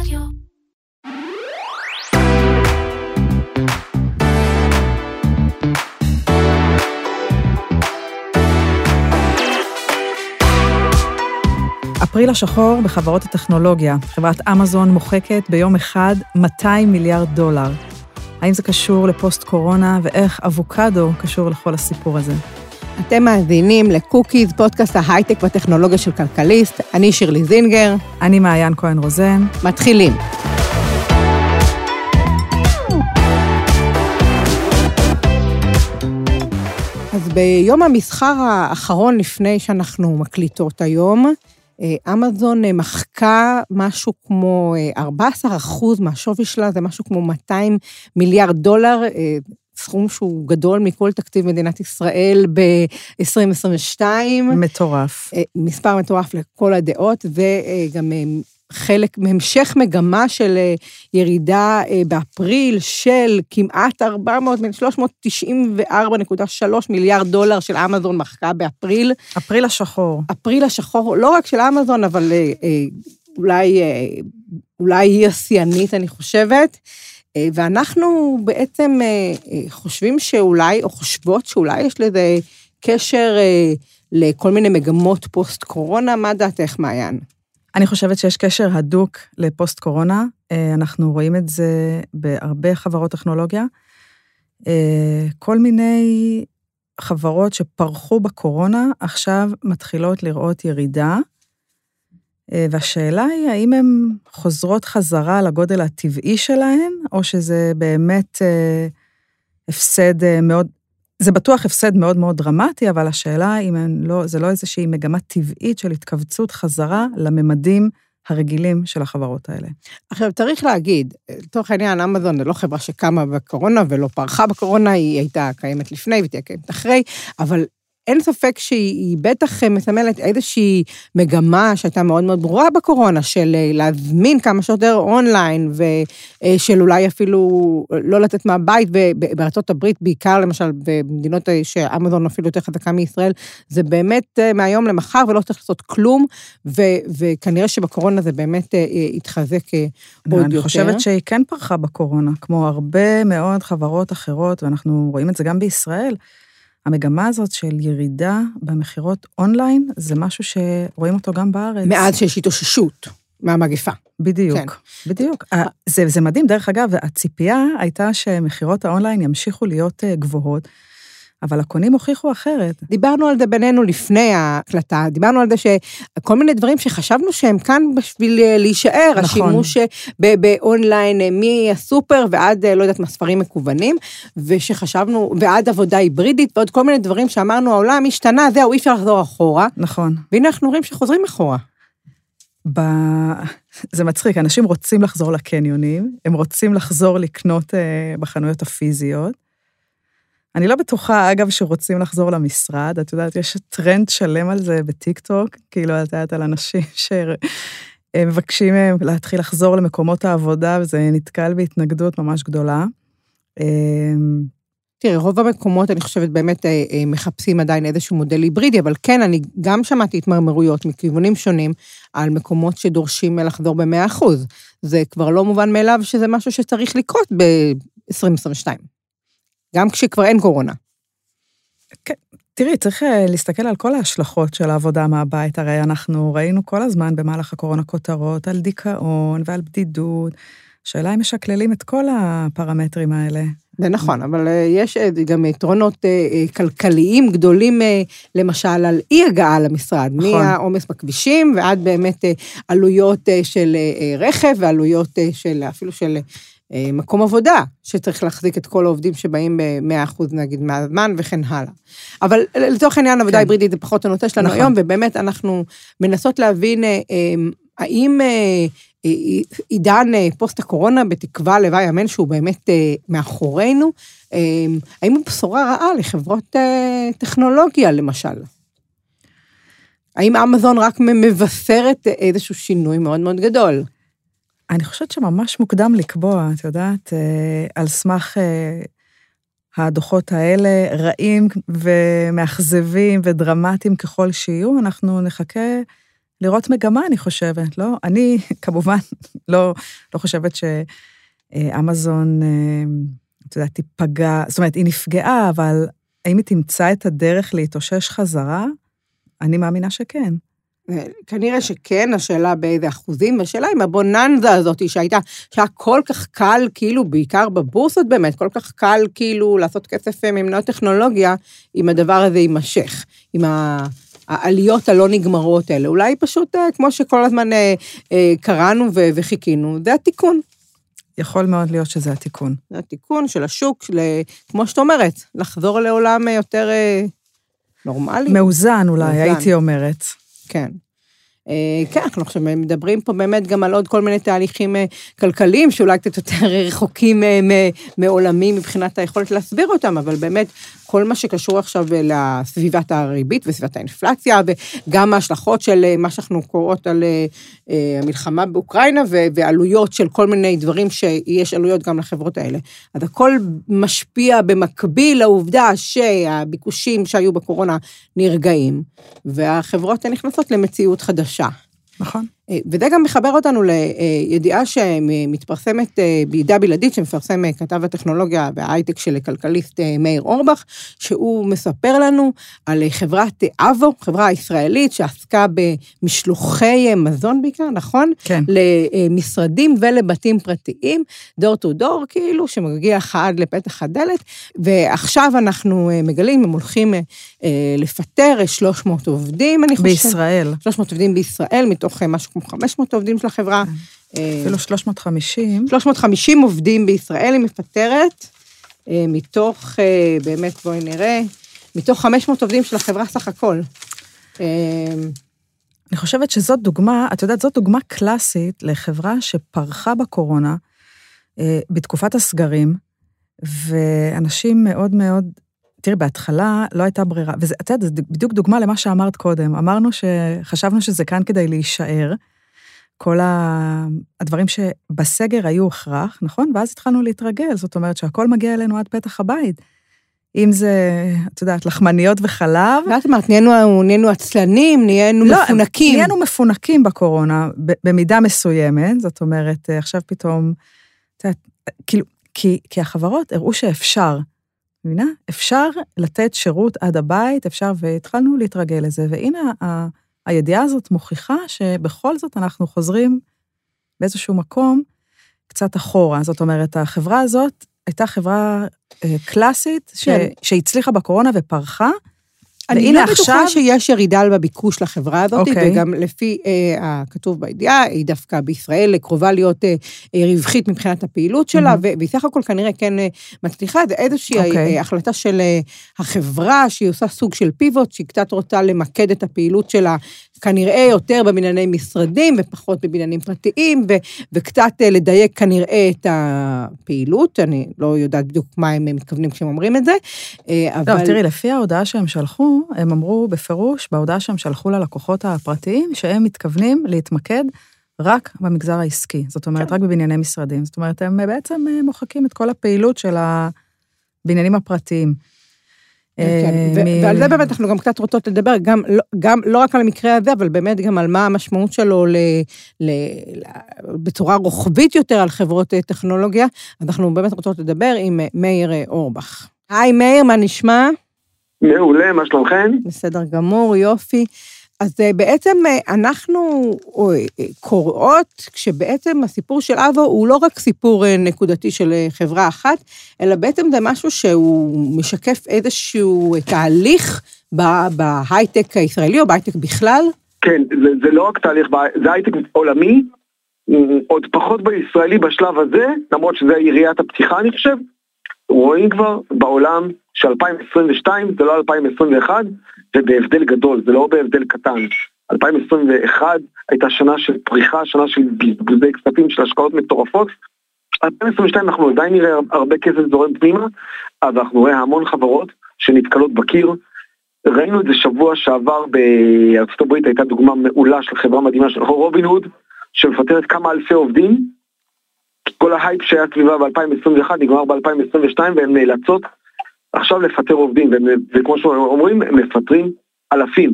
רדיו. אפריל השחור בחברות הטכנולוגיה. חברת אמזון מוחקת ביום אחד 200 מיליארד דולר. האם זה קשור לפוסט-קורונה, ואיך אבוקדו קשור לכל הסיפור הזה? אתם מאזינים לקוקיז, פודקאסט ההייטק והטכנולוגיה של כלכליסט. אני שירלי זינגר. אני מעיין כהן רוזן. מתחילים. אז ביום המסחר האחרון לפני שאנחנו מקליטות היום, אה, אמזון אה, מחקה משהו כמו 14 אה, אחוז מהשווי שלה, זה משהו כמו 200 מיליארד דולר, סכום שהוא גדול מכל תקציב מדינת ישראל ב-2022. מטורף. מספר מטורף לכל הדעות, וגם חלק מהמשך מגמה של ירידה באפריל של כמעט 400, 394.3 מיליארד דולר של אמזון מחקה באפריל. אפריל השחור. אפריל השחור, לא רק של אמזון, אבל אולי, אולי היא השיאנית, אני חושבת. ואנחנו בעצם חושבים שאולי, או חושבות שאולי יש לזה קשר לכל מיני מגמות פוסט-קורונה. מה דעתך, מעיין? אני חושבת שיש קשר הדוק לפוסט-קורונה. אנחנו רואים את זה בהרבה חברות טכנולוגיה. כל מיני חברות שפרחו בקורונה עכשיו מתחילות לראות ירידה, והשאלה היא האם הן חוזרות חזרה לגודל הטבעי שלהן, או שזה באמת הפסד מאוד, זה בטוח הפסד מאוד מאוד דרמטי, אבל השאלה אם לא, זה לא איזושהי מגמה טבעית של התכווצות חזרה לממדים הרגילים של החברות האלה. עכשיו, צריך להגיד, לצורך העניין, אמזון זה לא חברה שקמה בקורונה ולא פרחה בקורונה, היא הייתה קיימת לפני ותהיה קיימת אחרי, אבל אין ספק שהיא בטח מסמלת איזושהי מגמה שהייתה מאוד מאוד ברורה בקורונה, של להזמין כמה שיותר אונליין, ושל אולי אפילו לא לצאת מהבית, ובארצות הברית, בעיקר למשל במדינות שאמזון אפילו יותר חזקה מישראל, זה באמת מהיום למחר ולא צריך לעשות כלום, ו- וכנראה שבקורונה זה באמת התחזק עוד יותר. אני חושבת שהיא כן פרחה בקורונה, כמו הרבה מאוד חברות אחרות, ואנחנו רואים את זה גם בישראל. המגמה הזאת של ירידה במכירות אונליין, זה משהו שרואים אותו גם בארץ. מאז שיש התאוששות מהמגפה. בדיוק, כן. בדיוק. זה, זה מדהים, דרך אגב, הציפייה הייתה שמכירות האונליין ימשיכו להיות גבוהות. אבל הקונים הוכיחו אחרת. דיברנו על זה בינינו לפני ההקלטה, דיברנו על זה שכל מיני דברים שחשבנו שהם כאן בשביל להישאר, נכון. השימוש באונליין מהסופר ועד, לא יודעת מה, ספרים מקוונים, ושחשבנו, ועד עבודה היברידית, ועוד כל מיני דברים שאמרנו, העולם השתנה, זהו, אי אפשר לחזור אחורה. נכון. והנה אנחנו רואים שחוזרים אחורה. ב... זה מצחיק, אנשים רוצים לחזור לקניונים, הם רוצים לחזור לקנות בחנויות הפיזיות. אני לא בטוחה, אגב, שרוצים לחזור למשרד, את יודעת, יש טרנד שלם על זה בטיקטוק, כאילו, את יודעת, על אנשים שמבקשים מהם להתחיל לחזור למקומות העבודה, וזה נתקל בהתנגדות ממש גדולה. תראי, רוב המקומות, אני חושבת, באמת מחפשים עדיין איזשהו מודל היברידי, אבל כן, אני גם שמעתי התמרמרויות מכיוונים שונים על מקומות שדורשים לחזור ב-100%. זה כבר לא מובן מאליו שזה משהו שצריך לקרות ב-2022. גם כשכבר אין קורונה. כן, תראי, צריך להסתכל על כל ההשלכות של העבודה מהבית. הרי אנחנו ראינו כל הזמן במהלך הקורונה כותרות על דיכאון ועל בדידות. השאלה אם משקללים את כל הפרמטרים האלה. זה נכון, אבל יש גם יתרונות כלכליים גדולים, למשל, על אי-הגעה למשרד. נכון. מהעומס בכבישים ועד באמת עלויות של רכב ועלויות של, אפילו של מקום עבודה, שצריך להחזיק את כל העובדים שבאים ב-100% נגיד מהזמן וכן הלאה. אבל לצורך העניין, עבודה היברידית זה פחות הנושא שלנו היום, ובאמת אנחנו מנסות להבין האם עידן פוסט הקורונה, בתקווה לוואי אמן שהוא באמת מאחורינו, האם הוא בשורה רעה לחברות טכנולוגיה, למשל? האם אמזון רק מבשרת איזשהו שינוי מאוד מאוד גדול? אני חושבת שממש מוקדם לקבוע, את יודעת, על סמך הדוחות האלה, רעים ומאכזבים ודרמטיים ככל שיהיו, אנחנו נחכה לראות מגמה, אני חושבת, לא? אני כמובן לא, לא חושבת שאמזון, אה, את יודעת, תיפגע, זאת אומרת, היא נפגעה, אבל האם היא תמצא את הדרך להתאושש חזרה? אני מאמינה שכן. כנראה שכן, השאלה באיזה אחוזים, השאלה אם הבוננזה הזאת שהייתה, שהיה כל כך קל, כאילו, בעיקר בבורסות באמת, כל כך קל כאילו לעשות כסף אה, ממנוע טכנולוגיה, אם הדבר הזה יימשך, עם העליות הלא נגמרות האלה. אולי פשוט, אה, כמו שכל הזמן אה, קראנו וחיכינו, זה התיקון. יכול מאוד להיות שזה התיקון. זה התיקון של השוק, של, כמו שאת אומרת, לחזור לעולם יותר נורמלי. מאוזן אולי, מאוזן. הייתי אומרת. כן. אה, כן, אנחנו עכשיו מדברים פה באמת גם על עוד כל מיני תהליכים אה, כלכליים, שאולי קצת יותר רחוקים אה, מעולמי מבחינת היכולת להסביר אותם, אבל באמת, כל מה שקשור עכשיו לסביבת הריבית וסביבת האינפלציה, וגם ההשלכות של מה שאנחנו קוראות על המלחמה באוקראינה, ועלויות של כל מיני דברים שיש עלויות גם לחברות האלה. אז הכל משפיע במקביל לעובדה שהביקושים שהיו בקורונה נרגעים, והחברות נכנסות למציאות חדשה. נכון. אה, וזה גם מחבר אותנו לידיעה שמתפרסמת אה, בידיעה בלעדית, שמפרסם אה, כתב הטכנולוגיה וההייטק של כלכליסט מאיר אורבך, שהוא מספר לנו על חברת אבו, חברה ישראלית שעסקה במשלוחי מזון בעיקר, נכון? כן. למשרדים ולבתים פרטיים, דור טו דור, כאילו, שמגיע עד לפתח הדלת, ועכשיו אנחנו מגלים, הם הולכים לפטר 300 עובדים, אני חושבת. בישראל. 300 עובדים בישראל, מתוך משהו 500 עובדים של החברה. כן. אפילו 350. 350 עובדים בישראל היא מפטרת, אה, מתוך, אה, באמת, בואי נראה, מתוך 500 עובדים של החברה סך הכל. אה, אני חושבת שזאת דוגמה, את יודעת, זאת דוגמה קלאסית לחברה שפרחה בקורונה, בתקופת הסגרים, ואנשים מאוד מאוד, תראי, בהתחלה לא הייתה ברירה, ואת יודעת, זו בדיוק דוגמה למה שאמרת קודם. אמרנו שחשבנו שזה כאן כדי להישאר, כל הדברים שבסגר היו הכרח, נכון? ואז התחלנו להתרגל, זאת אומרת שהכל מגיע אלינו עד פתח הבית. אם זה, את יודעת, לחמניות וחלב. ואת אמרת, נהיינו, נהיינו עצלנים, נהיינו לא, מפונקים. נהיינו מפונקים בקורונה, במידה מסוימת, זאת אומרת, עכשיו פתאום, את יודעת, כאילו, כי, כי החברות הראו שאפשר, מבינה? אפשר לתת שירות עד הבית, אפשר, והתחלנו להתרגל לזה, והנה הידיעה הזאת מוכיחה שבכל זאת אנחנו חוזרים באיזשהו מקום קצת אחורה. זאת אומרת, החברה הזאת הייתה חברה אה, קלאסית, כן. ש... שהצליחה בקורונה ופרחה, אני לא עכשיו... בטוחה שיש ירידה בביקוש לחברה הזאת, okay. אוקיי. וגם לפי אה, הכתוב בידיעה, היא דווקא בישראל קרובה להיות אה, אה, רווחית מבחינת הפעילות שלה, mm-hmm. ובסך הכל כנראה כן אה, מצליחה, זה איזושהי okay. אוקיי. אה, החלטה של אה, החברה, שהיא עושה סוג של פיבוט, שהיא קצת רוצה למקד את הפעילות שלה כנראה יותר בבנייני משרדים ופחות בבניינים פרטיים, ו, וקצת אה, לדייק כנראה את הפעילות, אני לא יודעת בדיוק מה הם מתכוונים כשהם אומרים את זה, אה, לא, אבל... לא, תראי, לפי ההודעה שהם שלחו, הם אמרו בפירוש, בהודעה שהם שלחו ללקוחות הפרטיים, שהם מתכוונים להתמקד רק במגזר העסקי, זאת אומרת, כן. רק בבנייני משרדים. זאת אומרת, הם בעצם אה, מוחקים את כל הפעילות של הבניינים הפרטיים. כן, אה, ועל זה באמת אנחנו גם קצת רוצות לדבר, גם, לא, גם לא רק על המקרה הזה, אבל באמת גם על מה המשמעות שלו ל, ל, בצורה רוחבית יותר על חברות אה, טכנולוגיה. אנחנו באמת רוצות לדבר עם אה, מאיר אורבך. היי מאיר, מה נשמע? מעולה, מה שלומכם? בסדר גמור, יופי. אז אה, בעצם אה, אנחנו אה, קוראות, כשבעצם הסיפור של אבו הוא לא רק סיפור נקודתי של חברה אחת, אלא בעצם זה משהו שהוא משקף איזשהו תהליך בהייטק הישראלי או בהייטק בכלל? כן, זה, זה לא רק תהליך, זה הייטק עולמי, עוד פחות בישראלי בשלב הזה, למרות שזה יריית הפתיחה אני חושב, רואים כבר בעולם ש-2022 זה לא 2021, זה בהבדל גדול, זה לא בהבדל קטן. 2021 הייתה שנה של פריחה, שנה של בזבוזי כספים, של השקעות מטורפות. 2022 אנחנו עדיין נראה הרבה כסף זורם פנימה, אבל אנחנו נראה המון חברות שנתקלות בקיר. ראינו את זה שבוע שעבר בארצות הברית, הייתה דוגמה מעולה של חברה מדהימה של רובין הוד, שמפטרת כמה אלפי עובדים. כל ההייפ שהיה סביבה ב-2021 נגמר ב-2022 והן נאלצות עכשיו לפטר עובדים, וכמו שאומרים, הם מפטרים אלפים.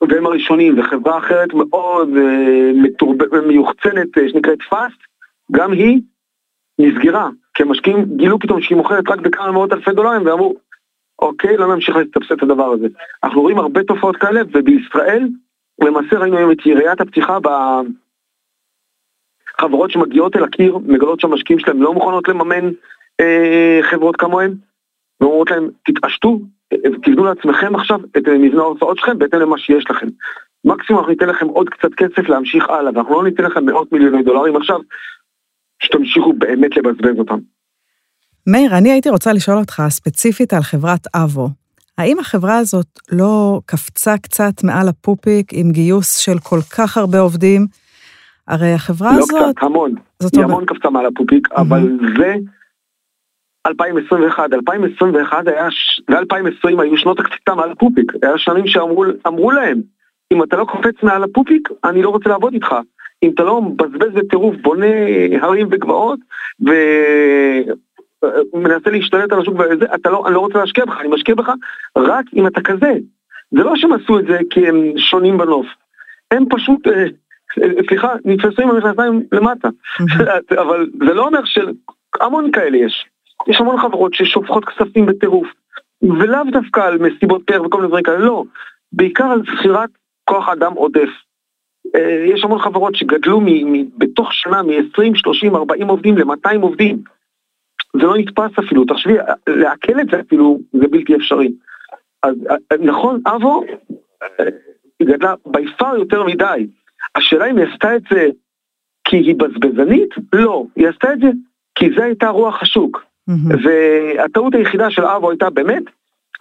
והם הראשונים, וחברה אחרת מאוד אה. מיוחצנת אה, שנקראת Fast, גם היא נסגרה, כי המשקיעים גילו פתאום שהיא מוכרת רק בכמה מאות אלפי דולרים ואמרו, אוקיי, לא נמשיך לסבסד את הדבר הזה. אנחנו רואים הרבה תופעות כאלה, ובישראל למעשה ראינו היום את יריית הפתיחה בחברות שמגיעות אל הקיר, מגלות שהמשקיעים שלהם לא מוכנות לממן אה, חברות כמוהן, ואומרות להם, תתעשתו, תבנו לעצמכם עכשיו את מבנה ההוצאות שלכם בהתאם למה שיש לכם. מקסימום אנחנו ניתן לכם עוד קצת כסף להמשיך הלאה, ואנחנו לא ניתן לכם מאות מיליוני דולרים עכשיו, שתמשיכו באמת לבזבז אותם. מאיר, אני הייתי רוצה לשאול אותך ספציפית על חברת אבו. האם החברה הזאת לא קפצה קצת מעל הפופיק עם גיוס של כל כך הרבה עובדים? הרי החברה לא הזאת... לא קצת, המון. היא אומר... המון קפצה מעל הפופיק, mm-hmm. אבל זה 2021. 2021 היה... ו-2020 היו שנות הקציצה מעל הפופיק. היה שנים שאמרו להם, אם אתה לא קופץ מעל הפופיק, אני לא רוצה לעבוד איתך. אם אתה לא מבזבז בטירוף, בונה הרים וגבעות, ו... מנסה להשתלט על השוק וזה, אתה לא, אני לא רוצה להשקיע בך, אני משקיע בך רק אם אתה כזה. זה לא שהם עשו את זה כי הם שונים בנוף. הם פשוט, אה, סליחה, נתפסו עם המכנסיים למטה. אבל זה לא אומר שהמון כאלה יש. יש המון חברות ששופכות כספים בטירוף. ולאו דווקא על מסיבות פר וכל מיני דברים כאלה, לא. בעיקר על שכירת כוח אדם עודף. אה, יש המון חברות שגדלו בתוך שנה מ-20, 30, 40 עובדים ל-200 עובדים. זה לא נתפס אפילו, תחשבי, לעכל את זה אפילו, זה בלתי אפשרי. אז נכון, אבו היא גדלה ביפר יותר מדי. השאלה אם היא עשתה את זה כי היא בזבזנית? לא, היא עשתה את זה כי זה הייתה רוח השוק. Mm-hmm. והטעות היחידה של אבו הייתה באמת,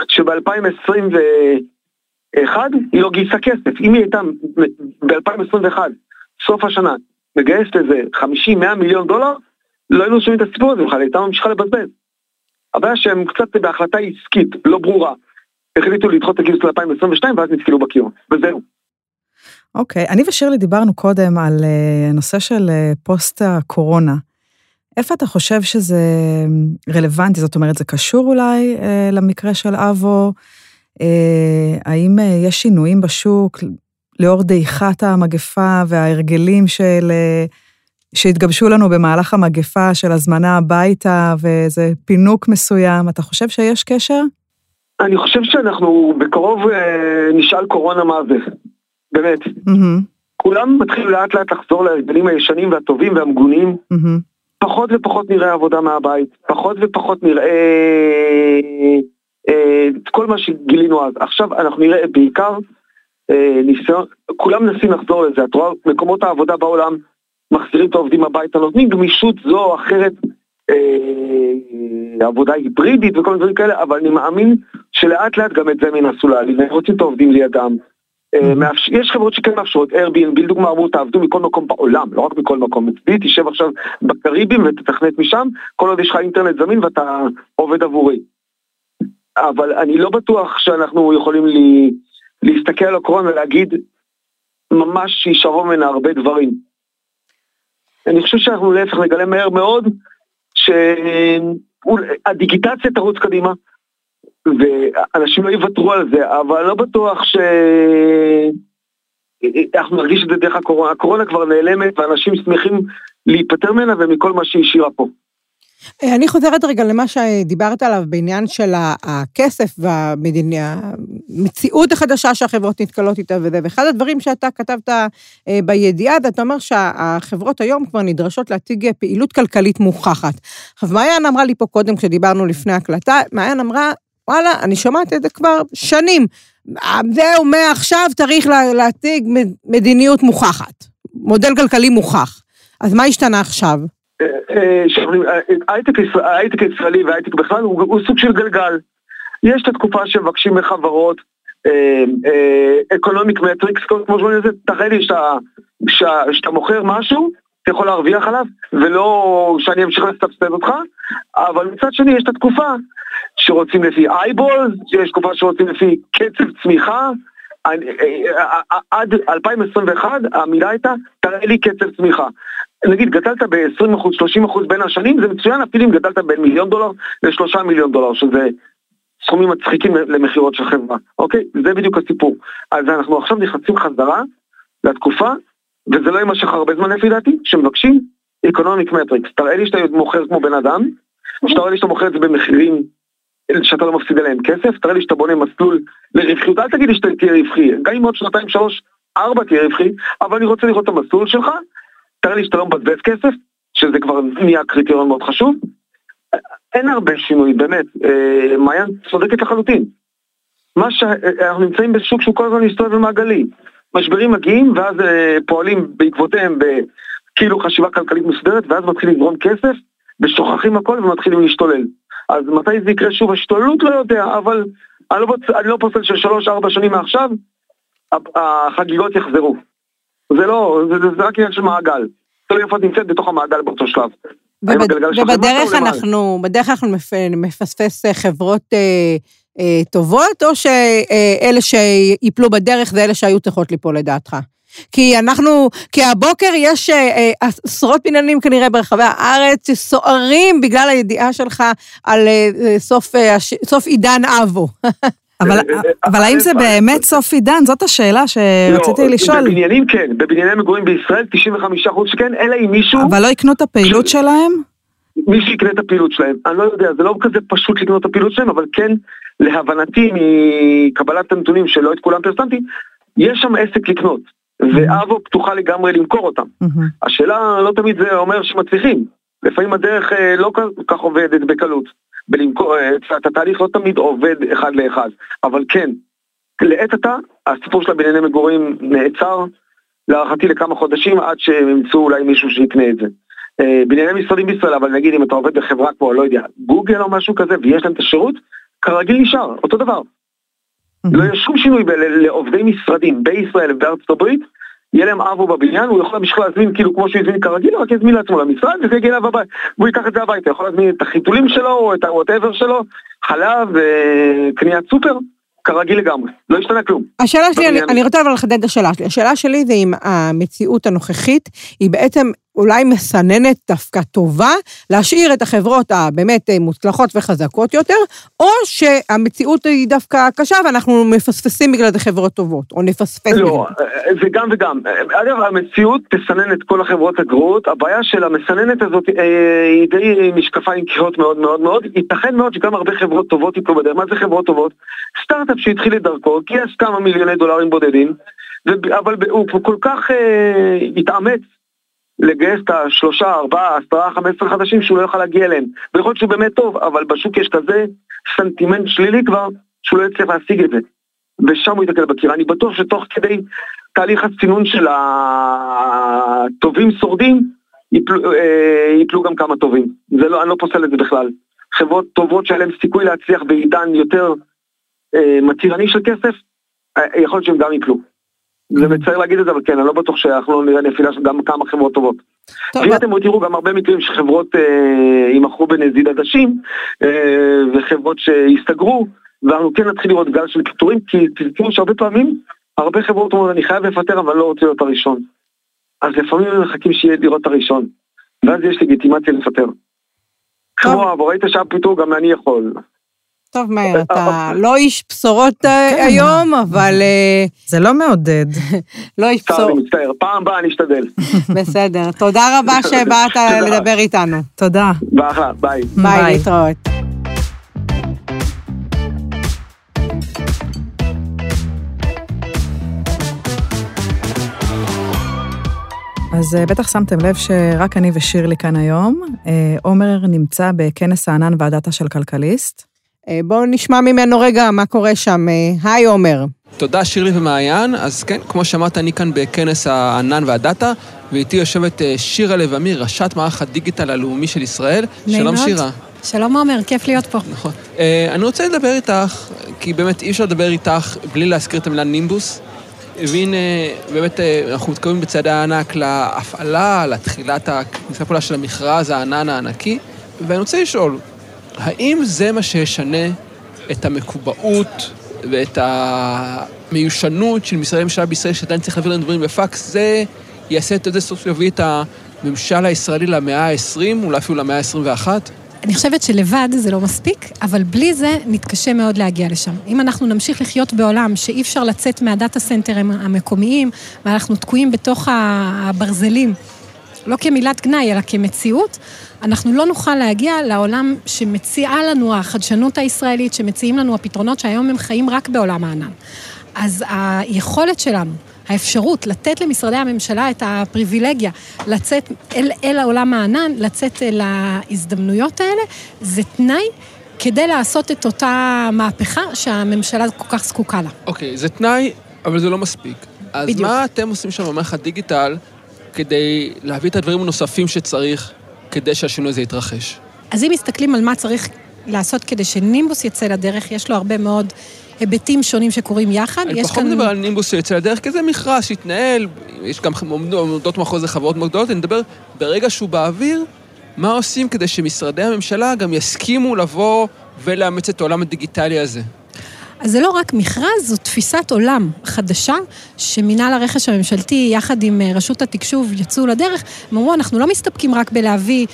שב-2021 היא לא גייסה כסף. אם היא הייתה ב-2021, סוף השנה, מגייסת איזה 50-100 מיליון דולר, לא היינו שומעים את הסיפור הזה בכלל, הייתה ממשיכה לבזבז. הבעיה שהם קצת בהחלטה עסקית, לא ברורה, החליטו לדחות את הגיוס ל-2022 ואז נתקלו בקיר, וזהו. אוקיי, okay, אני ושירלי דיברנו קודם על uh, נושא של uh, פוסט הקורונה. איפה אתה חושב שזה רלוונטי? זאת אומרת, זה קשור אולי uh, למקרה של אבו? Uh, האם uh, יש שינויים בשוק לאור דעיכת המגפה וההרגלים של... Uh, שהתגבשו לנו במהלך המגפה של הזמנה הביתה ואיזה פינוק מסוים, אתה חושב שיש קשר? אני חושב שאנחנו בקרוב אה, נשאל קורונה מה זה, באמת. Mm-hmm. כולם מתחילים לאט לאט לחזור להרגלים הישנים והטובים והמגונים. Mm-hmm. פחות ופחות נראה עבודה מהבית, פחות ופחות נראה אה, את כל מה שגילינו אז. עכשיו אנחנו נראה בעיקר אה, ניסיון, כולם מנסים לחזור לזה, את רואה מקומות העבודה בעולם מחזירים את העובדים הביתה, נותנים גמישות זו או אחרת, אה, עבודה היברידית וכל מיני דברים כאלה, אבל אני מאמין שלאט לאט גם את זה הם ינסו להעלים, הם רוצים את העובדים לידם. אה. יש חברות שכן מאפשרות, Airbnb לדוגמה אמרו תעבדו מכל מקום בעולם, לא רק מכל מקום, מצדי תשב עכשיו בקריבים ותתכנת משם, כל עוד יש לך אינטרנט זמין ואתה עובד עבורי. אבל אני לא בטוח שאנחנו יכולים לי, להסתכל על הקורונה ולהגיד ממש שישארו ממנה הרבה דברים. אני חושב שאנחנו להפך נגלה מהר מאוד שהדיגיטציה תרוץ קדימה, ואנשים לא יוותרו על זה, אבל לא בטוח ש... אנחנו נרגיש את זה דרך הקורונה. הקורונה כבר נעלמת ואנשים שמחים להיפטר ממנה ומכל מה שהיא השאירה פה. אה, אני חוזרת רגע למה שדיברת עליו בעניין של הכסף והמציאות החדשה שהחברות נתקלות איתה וזה, ואחד הדברים שאתה כתבת אה, בידיעה, אתה אומר שהחברות היום כבר נדרשות להציג פעילות כלכלית מוכחת. עכשיו, מעיין אמרה לי פה קודם, כשדיברנו לפני הקלטה, מעיין אמרה, וואלה, אני שומעת את זה כבר שנים. זהו, מעכשיו צריך להציג מדיניות מוכחת, מודל כלכלי מוכח. אז מה השתנה עכשיו? ההייטק הישראלי וההייטק בכלל הוא סוג של גלגל. יש את התקופה שמבקשים מחברות, economic metrics, כמו שאומרים לזה, תראה לי שאתה מוכר משהו, אתה יכול להרוויח עליו, ולא שאני אמשיך לסבסד אותך, אבל מצד שני יש את התקופה שרוצים לפי eyeball, יש תקופה שרוצים לפי קצב צמיחה, עד 2021 המילה הייתה, תראה לי קצב צמיחה. נגיד גדלת ב-20%, 30% בין השנים, זה מצוין אפילו אם גדלת בין מיליון דולר לשלושה מיליון דולר, שזה סכומים מצחיקים למכירות של חברה, אוקיי? זה בדיוק הסיפור. אז אנחנו עכשיו נכנסים חזרה לתקופה, וזה לא יימשך הרבה זמן לפי דעתי, שמבקשים economic metrics. תראה לי שאתה מוכר כמו בן אדם, שתראה לי שאתה מוכר את זה במחירים שאתה לא מפסיד עליהם כסף, תראה לי שאתה בונה מסלול לרווחיות, אל תגיד לי שאתה תהיה רווחי, גם אם עוד שנתיים, שלוש, ארבע תהיה רווחי, אבל אני רוצה לראות את המסלול שלך, תראה לי שאתה לא מבזבז כסף, שזה כבר נהיה קריטריון מאוד חשוב. אין הרבה שינוי, באמת, אה, מעיין צודקת לחלוטין. מה שאנחנו נמצאים בשוק שהוא כל הזמן מסתובב במעגלי. משברים מגיעים ואז אה, פועלים בעקבותיהם בכאילו חשיבה כלכלית מסודרת ואז מתחיל לזרום כסף ושוכחים הכל ומתחילים להשתולל. אז מתי זה יקרה שוב? השתוללות לא יודע, אבל אני לא, אני לא פוסל של שלוש-ארבע שנים מעכשיו, החגיגות יחזרו. זה לא, זה, זה, זה רק עניין של מעגל. תלוי איפה את נמצאת בתוך המעגל באותו שלב. ובד, ובדרך אנחנו, בדרך אנחנו מפספס אה, חברות אה, אה, טובות, או שאלה שיפלו בדרך זה אלה שהיו צריכות ליפול לדעתך? כי אנחנו, כי הבוקר יש אה, אה, עשרות בניינים כנראה ברחבי הארץ שסוערים בגלל הידיעה שלך על אה, סוף, סוף עידן אבו. אבל, אבל האם זה באמת סוף עידן? זאת השאלה שרציתי לא, לשאול. בבניינים כן, בבנייני מגורים בישראל 95% שכן, אלא אם מישהו... אבל לא יקנו את הפעילות שלהם? מי שיקנה את הפעילות שלהם. אני לא יודע, זה לא כזה פשוט לקנות את הפעילות שלהם, אבל כן, להבנתי מקבלת הנתונים שלא את כולם פרסמתי, יש שם עסק לקנות. ואבו פתוחה לגמרי למכור אותם. השאלה לא תמיד זה אומר שמצליחים. לפעמים הדרך אה, לא כך עובדת בקלות. בלמכור, אה, התהליך לא תמיד עובד אחד לאחד. אבל כן, לעת עתה, הסיפור של הבנייני מגורים נעצר, להערכתי לכמה חודשים, עד שהם ימצאו אולי מישהו שיקנה את זה. אה, בנייני משרדים בישראל, אבל נגיד אם אתה עובד בחברה כמו, לא יודע, גוגל או משהו כזה, ויש להם את השירות, כרגיל נשאר, אותו דבר. לא יהיה שום שינוי לעובדי משרדים בישראל ובארצות הברית, יהיה להם אבו בבניין, הוא יכול להמשיך להזמין כאילו כמו שהוא הזמין כרגיל, רק יזמין לעצמו למשרד וזה יגיע אליו הביתה, והוא ייקח את זה הביתה, יכול להזמין את החיתולים שלו או את הוואטאבר שלו, חלב, אה, קניית סופר, כרגיל לגמרי, לא השתנה כלום. השאלה שלי, אני, אני רוצה אבל לחדד את השאלה שלי. השאלה שלי זה אם המציאות הנוכחית היא בעצם אולי מסננת דווקא טובה, להשאיר את החברות הבאמת אה, מוצלחות וחזקות יותר, או שהמציאות היא דווקא קשה ואנחנו מפספסים בגלל זה חברות טובות, או נפספס. לא, בגלל. אה, זה גם וגם. אגב, המציאות תסנן את כל החברות הגרועות, הבעיה של המסננת הזאת אה, היא די משקפיים קריאות מאוד מאוד מאוד, ייתכן מאוד שגם הרבה חברות טובות יפלו בדרך. מה זה חברות טובות? סטארט-אפ שהתחיל את דרכו, גייס כמה מיליוני דולרים בודדים, אבל הוא כל כך התאמץ לגייס את השלושה, ארבעה, עשרה, חמש עשרה חדשים שהוא לא יוכל להגיע אליהם. ויכול להיות שהוא באמת טוב, אבל בשוק יש כזה סנטימנט שלילי כבר, שהוא לא יצליח להשיג את זה. ושם הוא יתקל בקיר. אני בטוח שתוך כדי תהליך הסינון של הטובים שורדים, יפלו, אה, גם כמה טובים. זה לא, אני לא פוסל את זה בכלל. חברות טובות שהיה להן סיכוי להצליח בעידן יותר אה, מתירני של כסף, אה, יכול להיות שהם גם יפלו. זה מצער להגיד את זה, אבל כן, אני לא בטוח שאנחנו לא נראה נפילה של גם כמה חברות טובות. ואם אתם תראו גם הרבה מקרים שחברות אה, יימכרו בנזיד עדשים, אה, וחברות שיסתגרו, ואנחנו כן נתחיל לראות גל של פיטורים, כי תזכרו שהרבה פעמים, הרבה חברות אומרות, אני חייב לפטר, אבל לא רוצה להיות הראשון. אז לפעמים הם מחכים שיהיה לראות הראשון, ואז יש לגיטימציה לפטר. כמו, ראית שהיה פיטור, גם אני יכול. טוב, מאיר, אתה לא איש בשורות אה, כן. היום, אבל... אה, זה לא מעודד. לא איש בשורות. אני מצטער, פעם הבאה אני אשתדל. בסדר, תודה רבה שבאת לדבר איתנו. תודה. באחלה, ביי. ביי, להתראות. אז אה, בטח שמתם לב שרק אני ושירלי כאן היום. עומר נמצא בכנס הענן והדאטה של כלכליסט. אה, בואו נשמע ממנו רגע מה קורה שם. אה, היי עומר. תודה שירלי ומעיין. אז כן, כמו שאמרת, אני כאן בכנס הענן והדאטה, ואיתי יושבת אה, שירה לב אמיר, ראשת מערך הדיגיטל הלאומי של ישראל. שלום שירה. שלום עומר, כיף להיות פה. נכון. אני רוצה לדבר איתך, כי באמת אי אפשר לדבר איתך בלי להזכיר את המילה נימבוס. והנה, באמת, אנחנו מתקרבים בצעדי הענק להפעלה, לתחילת הכניסה פעולה של המכרז הענן הענקי, ואני רוצה לשאול, האם זה מה שישנה את המקובעות ואת המיושנות של משרדי ממשלה בישראל, שעדיין צריך להעביר לנו דברים בפקס? זה יעשה את זה סוף יביא את הממשל הישראלי למאה ה-20, אולי אפילו למאה ה-21? אני חושבת שלבד זה לא מספיק, אבל בלי זה נתקשה מאוד להגיע לשם. אם אנחנו נמשיך לחיות בעולם שאי אפשר לצאת מהדאטה סנטרים המקומיים, ואנחנו תקועים בתוך הברזלים, לא כמילת גנאי, אלא כמציאות, אנחנו לא נוכל להגיע לעולם שמציעה לנו החדשנות הישראלית, שמציעים לנו הפתרונות שהיום הם חיים רק בעולם הענן. אז היכולת שלנו, האפשרות לתת למשרדי הממשלה את הפריבילגיה לצאת אל, אל העולם הענן, לצאת אל ההזדמנויות האלה, זה תנאי כדי לעשות את אותה מהפכה שהממשלה כל כך זקוקה לה. אוקיי, okay, זה תנאי, אבל זה לא מספיק. אז בדיוק. מה אתם עושים שם במערכת דיגיטל כדי להביא את הדברים הנוספים שצריך כדי שהשינוי הזה יתרחש? אז אם מסתכלים על מה צריך לעשות כדי שנימבוס יצא לדרך, יש לו הרבה מאוד היבטים שונים שקורים יחד. אני פחות כאן... מדבר על נימבוס שיצא לדרך, כי זה מכרז שהתנהל, יש גם עומדות מאחורי זה חברות מאוד גדולות, אני מדבר, ברגע שהוא באוויר, מה עושים כדי שמשרדי הממשלה גם יסכימו לבוא ולאמץ את העולם הדיגיטלי הזה? אז זה לא רק מכרז, זו תפיסת עולם חדשה, שמינהל הרכש הממשלתי, יחד עם אה, רשות התקשוב, יצאו לדרך. הם אמרו, אנחנו לא מסתפקים רק בלהביא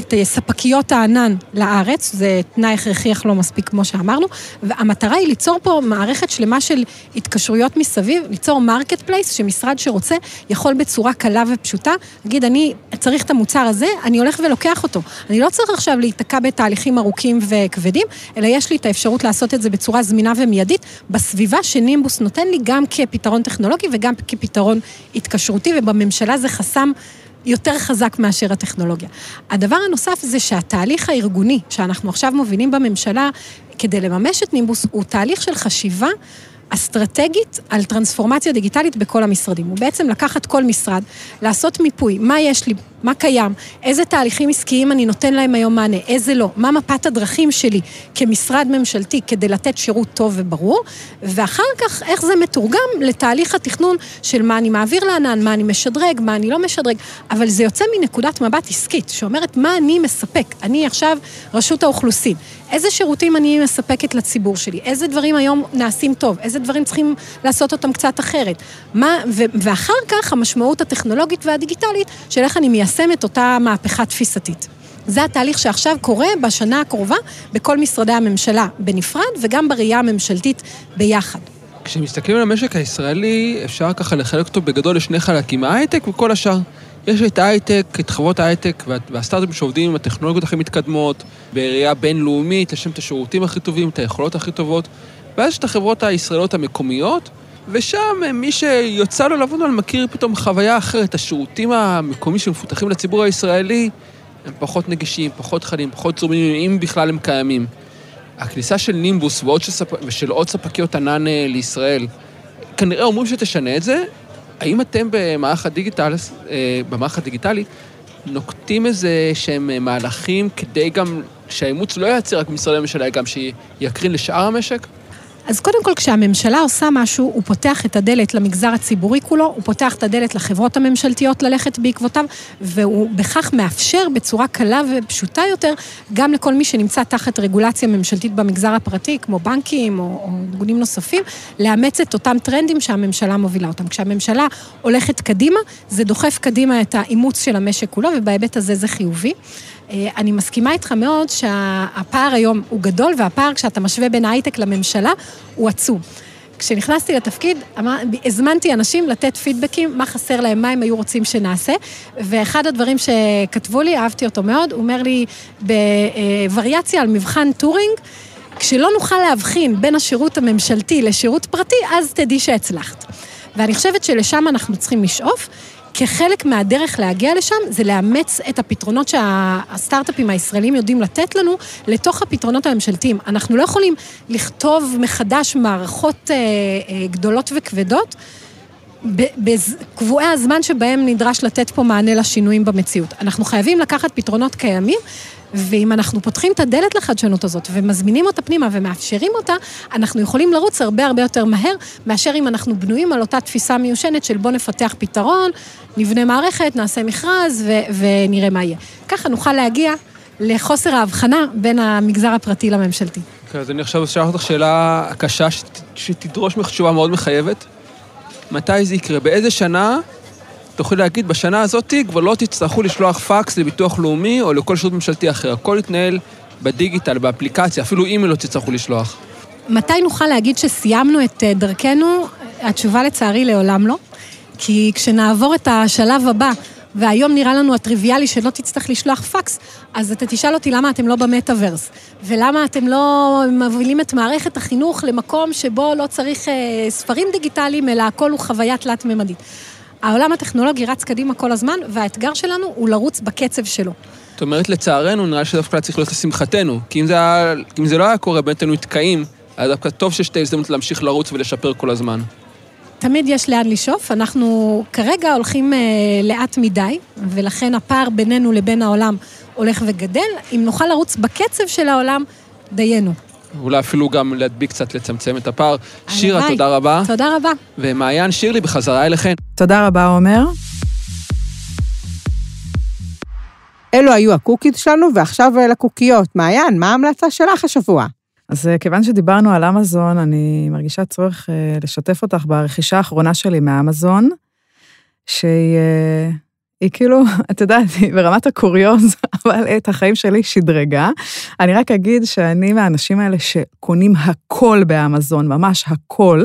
את ספקיות הענן לארץ, זה תנאי הכרחי אך לא מספיק כמו שאמרנו, והמטרה היא ליצור פה מערכת שלמה של התקשרויות מסביב, ליצור marketplace, שמשרד שרוצה יכול בצורה קלה ופשוטה, להגיד, אני צריך את המוצר הזה, אני הולך ולוקח אותו. אני לא צריך עכשיו להיתקע בתהליכים ארוכים וכבדים, אלא יש לי את האפשרות לעשות את זה בצורה זמינה ומיידית, בסביבה שנימבוס נותן לי גם כפתרון טכנולוגי וגם כפתרון התקשרותי, ובממשלה זה חסם יותר חזק מאשר הטכנולוגיה. הדבר הנוסף זה שהתהליך הארגוני שאנחנו עכשיו מובילים בממשלה כדי לממש את נימבוס הוא תהליך של חשיבה אסטרטגית על טרנספורמציה דיגיטלית בכל המשרדים. הוא בעצם לקחת כל משרד, לעשות מיפוי, מה יש לי, מה קיים, איזה תהליכים עסקיים אני נותן להם היום מענה, איזה לא, מה מפת הדרכים שלי כמשרד ממשלתי כדי לתת שירות טוב וברור, ואחר כך איך זה מתורגם לתהליך התכנון של מה אני מעביר לענן, מה אני משדרג, מה אני לא משדרג, אבל זה יוצא מנקודת מבט עסקית, שאומרת מה אני מספק. אני עכשיו רשות האוכלוסין, איזה שירותים אני מספקת לציבור שלי, איזה דברים היום נעשים טוב, איזה דברים צריכים לעשות אותם קצת אחרת. מה, ו, ואחר כך המשמעות הטכנולוגית והדיגיטלית של איך אני מיישם את אותה מהפכה תפיסתית. זה התהליך שעכשיו קורה בשנה הקרובה בכל משרדי הממשלה בנפרד וגם בראייה הממשלתית ביחד. כשמסתכלים על המשק הישראלי, אפשר ככה לחלק אותו בגדול לשני חלקים, ההייטק וכל השאר. יש את ההייטק, את חברות ההייטק והסטארט-אפים שעובדים עם הטכנולוגיות הכי מתקדמות, בראייה בינלאומית, לשם את השירותים הכי טובים, את היכולות הכי טובות, ואז יש את החברות הישראליות המקומיות, ושם מי שיוצא לו לעבוד על מכיר פתאום חוויה אחרת. השירותים המקומיים שמפותחים לציבור הישראלי הם פחות נגישים, פחות חדים, פחות זורמים, אם בכלל הם קיימים. הכניסה של נימבוס ועוד שספ... ושל עוד ספקיות ענן אה, לישראל, כנראה אומרים שתשנה את זה, האם אתם במערך הדיגיטל, אה, במערך הדיגיטלי, נוקטים איזה שהם אה, מהלכים כדי גם שהאימוץ לא ייצר רק במשרדי הממשלה, גם שיקרין לשאר המשק? אז קודם כל, כשהממשלה עושה משהו, הוא פותח את הדלת למגזר הציבורי כולו, הוא פותח את הדלת לחברות הממשלתיות ללכת בעקבותיו, והוא בכך מאפשר בצורה קלה ופשוטה יותר, גם לכל מי שנמצא תחת רגולציה ממשלתית במגזר הפרטי, כמו בנקים או, ארגונים נוספים, לאמץ את אותם טרנדים שהממשלה מובילה אותם. כשהממשלה הולכת קדימה, זה דוחף קדימה את האימוץ של המשק כולו, ובהיבט הזה זה חיובי. אה, אני מסכימה איתך מאוד שהפער היום הוא גדול, והפער כשאתה משווה בין ההייטק לממשלה הוא עצום. כשנכנסתי לתפקיד, הזמנתי אנשים לתת פידבקים, מה חסר להם, מה הם היו רוצים שנעשה, ואחד הדברים שכתבו לי, אהבתי אותו מאוד, הוא אומר לי, בווריאציה על מבחן טורינג, כשלא נוכל להבחין בין השירות הממשלתי לשירות פרטי, אז תדעי שהצלחת. ואני חושבת שלשם אנחנו צריכים לשאוף, כחלק מהדרך להגיע לשם, זה לאמץ את הפתרונות שהסטארט-אפים הישראלים יודעים לתת לנו, לתוך הפתרונות הממשלתיים. אנחנו לא יכולים לכתוב מחדש מערכות אה, אה, גדולות וכבדות. בקבועי הזמן שבהם נדרש לתת פה מענה לשינויים במציאות. אנחנו חייבים לקחת פתרונות קיימים ואם אנחנו פותחים את הדלת לחדשנות הזאת ומזמינים אותה פנימה ומאפשרים אותה, אנחנו יכולים לרוץ הרבה הרבה יותר מהר, מאשר אם אנחנו בנויים על אותה תפיסה מיושנת של בוא נפתח פתרון, נבנה מערכת, נעשה מכרז ו- ונראה מה יהיה. ככה נוכל להגיע לחוסר ההבחנה בין המגזר הפרטי לממשלתי. אוקיי, אז אני עכשיו אשאל אותך שאלה קשה שת, שתדרוש תשובה מאוד מחייבת. מתי זה יקרה? באיזה שנה תוכלי להגיד, בשנה הזאת כבר לא תצטרכו לשלוח פקס לביטוח לאומי או לכל שירות ממשלתי אחר. הכל יתנהל בדיגיטל, באפליקציה, אפילו אימייל לא תצטרכו לשלוח. מתי נוכל להגיד שסיימנו את אה, דרכנו? התשובה לצערי לעולם לא. כי כשנעבור את השלב הבא, והיום נראה לנו הטריוויאלי שלא תצטרך לשלוח פקס, אז אתה תשאל אותי למה אתם לא במטאוורס, ולמה אתם לא מובילים את מערכת החינוך למקום שבו לא צריך אה, ספרים דיגיטליים, אלא הכל הוא חוויה תלת-ממדית. העולם הטכנולוגי רץ קדימה כל הזמן, והאתגר שלנו הוא לרוץ בקצב שלו. זאת אומרת, לצערנו, נראה שדווקא צריך להיות לשמחתנו. כי אם זה, היה, אם זה לא היה קורה, באמת היינו נתקעים, היה דווקא טוב שיש את ההזדמנות להמשיך לרוץ ולשפר כל הזמן. תמיד יש לאן לשאוף, אנחנו כרגע הולכים אה, לאט מדי, ולכן הפער בינינו לבין העולם הולך וגדל. אם נוכל לרוץ בקצב של העולם, דיינו. אולי אפילו גם להדביק קצת, לצמצם את הפער. שירה, תודה רבה. תודה רבה. ומעיין, שירלי, בחזרה אליכן. תודה רבה, עומר. אלו היו הקוקיז שלנו, ועכשיו לקוקיות. מעיין, מה ההמלצה שלך השבוע? אז אה, כיוון שדיברנו על אמזון, אני מרגישה צורך אה, לשתף אותך ברכישה האחרונה שלי מאמזון, שהיא אה, היא כאילו, את יודעת, היא ברמת הקוריוז, אבל את החיים שלי שדרגה. אני רק אגיד שאני מהאנשים האלה שקונים הכל באמזון, ממש הכל,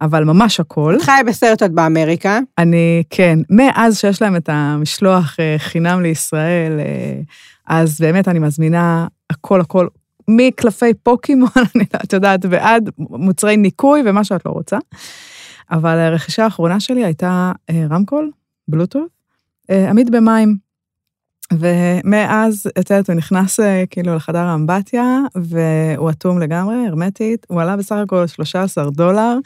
אבל ממש הכל. את חיה בסרט עוד באמריקה. אני, כן. מאז שיש להם את המשלוח חינם לישראל, אז באמת אני מזמינה הכל, הכל, מקלפי פוקימון, אני לא יודעת, ועד מוצרי ניקוי ומה שאת לא רוצה. אבל הרכישה האחרונה שלי הייתה אה, רמקול, בלוטות, אה, עמיד במים. ומאז, את יודעת, הוא נכנס אה, כאילו לחדר האמבטיה, והוא אטום לגמרי, הרמטית, הוא עלה בסך הכל 13 דולר,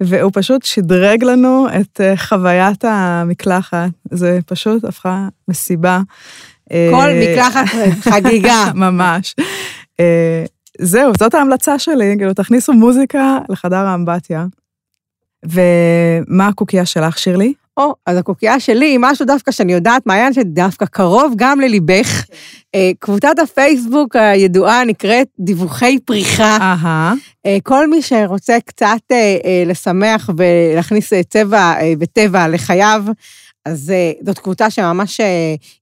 והוא פשוט שדרג לנו את חוויית המקלחת. זה פשוט הפכה מסיבה. כל מקלחת חגיגה. ממש. אה, זהו, זאת ההמלצה שלי, כאילו, תכניסו מוזיקה לחדר האמבטיה. ומה הקוקייה שלך, שירלי? או, אז הקוקייה שלי היא משהו דווקא שאני יודעת, מעיין שדווקא קרוב גם לליבך. אה, קבוצת הפייסבוק הידועה נקראת דיווחי פריחה. אהה. כל מי שרוצה קצת אה, לשמח ולהכניס צבע וטבע לחייו, אז זאת קבוצה שממש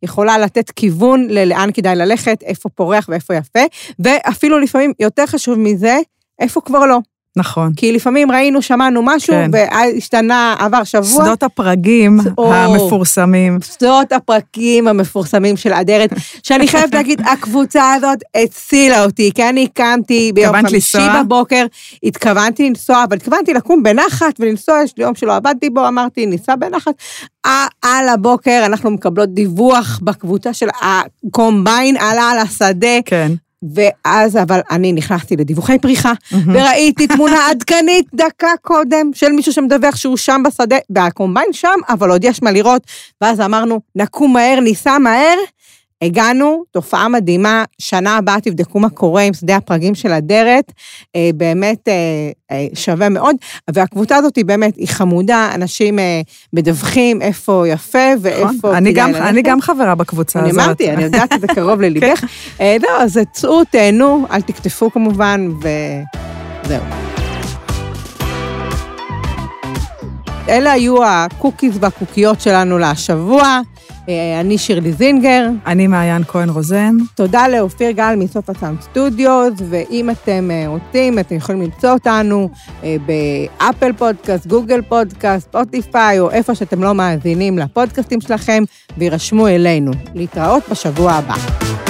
יכולה לתת כיוון ללאן כדאי ללכת, איפה פורח ואיפה יפה, ואפילו לפעמים, יותר חשוב מזה, איפה כבר לא. נכון. כי לפעמים ראינו, שמענו משהו, כן. והשתנה, עבר שבוע. שדות הפרגים או, המפורסמים. שדות הפרקים המפורסמים של אדרת, שאני חייבת להגיד, הקבוצה הזאת הצילה אותי, כי אני קמתי ביום חמישי בבוקר, התכוונתי לנסוע, אבל התכוונתי לקום בנחת ולנסוע, יש לי יום שלא עבדתי בו, אמרתי, ניסע בנחת. על הבוקר אנחנו מקבלות דיווח בקבוצה של הקומביין, עלה על השדה. כן. ואז אבל אני נכנסתי לדיווחי פריחה, וראיתי תמונה עדכנית דקה קודם של מישהו שמדווח שהוא שם בשדה, והקומביין שם, אבל עוד יש מה לראות. ואז אמרנו, נקום מהר, ניסע מהר, הגענו, תופעה מדהימה, שנה הבאה תבדקו מה קורה עם שדה הפרגים של אדרת, אה, באמת אה, אה, שווה מאוד, והקבוצה הזאת היא באמת, היא חמודה, אנשים מדווחים איפה יפה ואיפה נכון, כדאי ללכת. אני גם חברה בקבוצה הזאת. אני אמרתי, אני יודעת שזה קרוב לליבך. כן. לא, אז צאו, תהנו, אל תקטפו כמובן, וזהו. אלה היו הקוקיז והקוקיות שלנו לשבוע. אה, אני שירלי זינגר. אני מעיין כהן רוזן. תודה לאופיר גל מ-Soph Sound Studios, ואם אתם אה, רוצים, אתם יכולים למצוא אותנו אה, באפל פודקאסט, גוגל פודקאסט, ספוטיפיי, או איפה שאתם לא מאזינים לפודקאסטים שלכם, וירשמו אלינו. להתראות בשבוע הבא.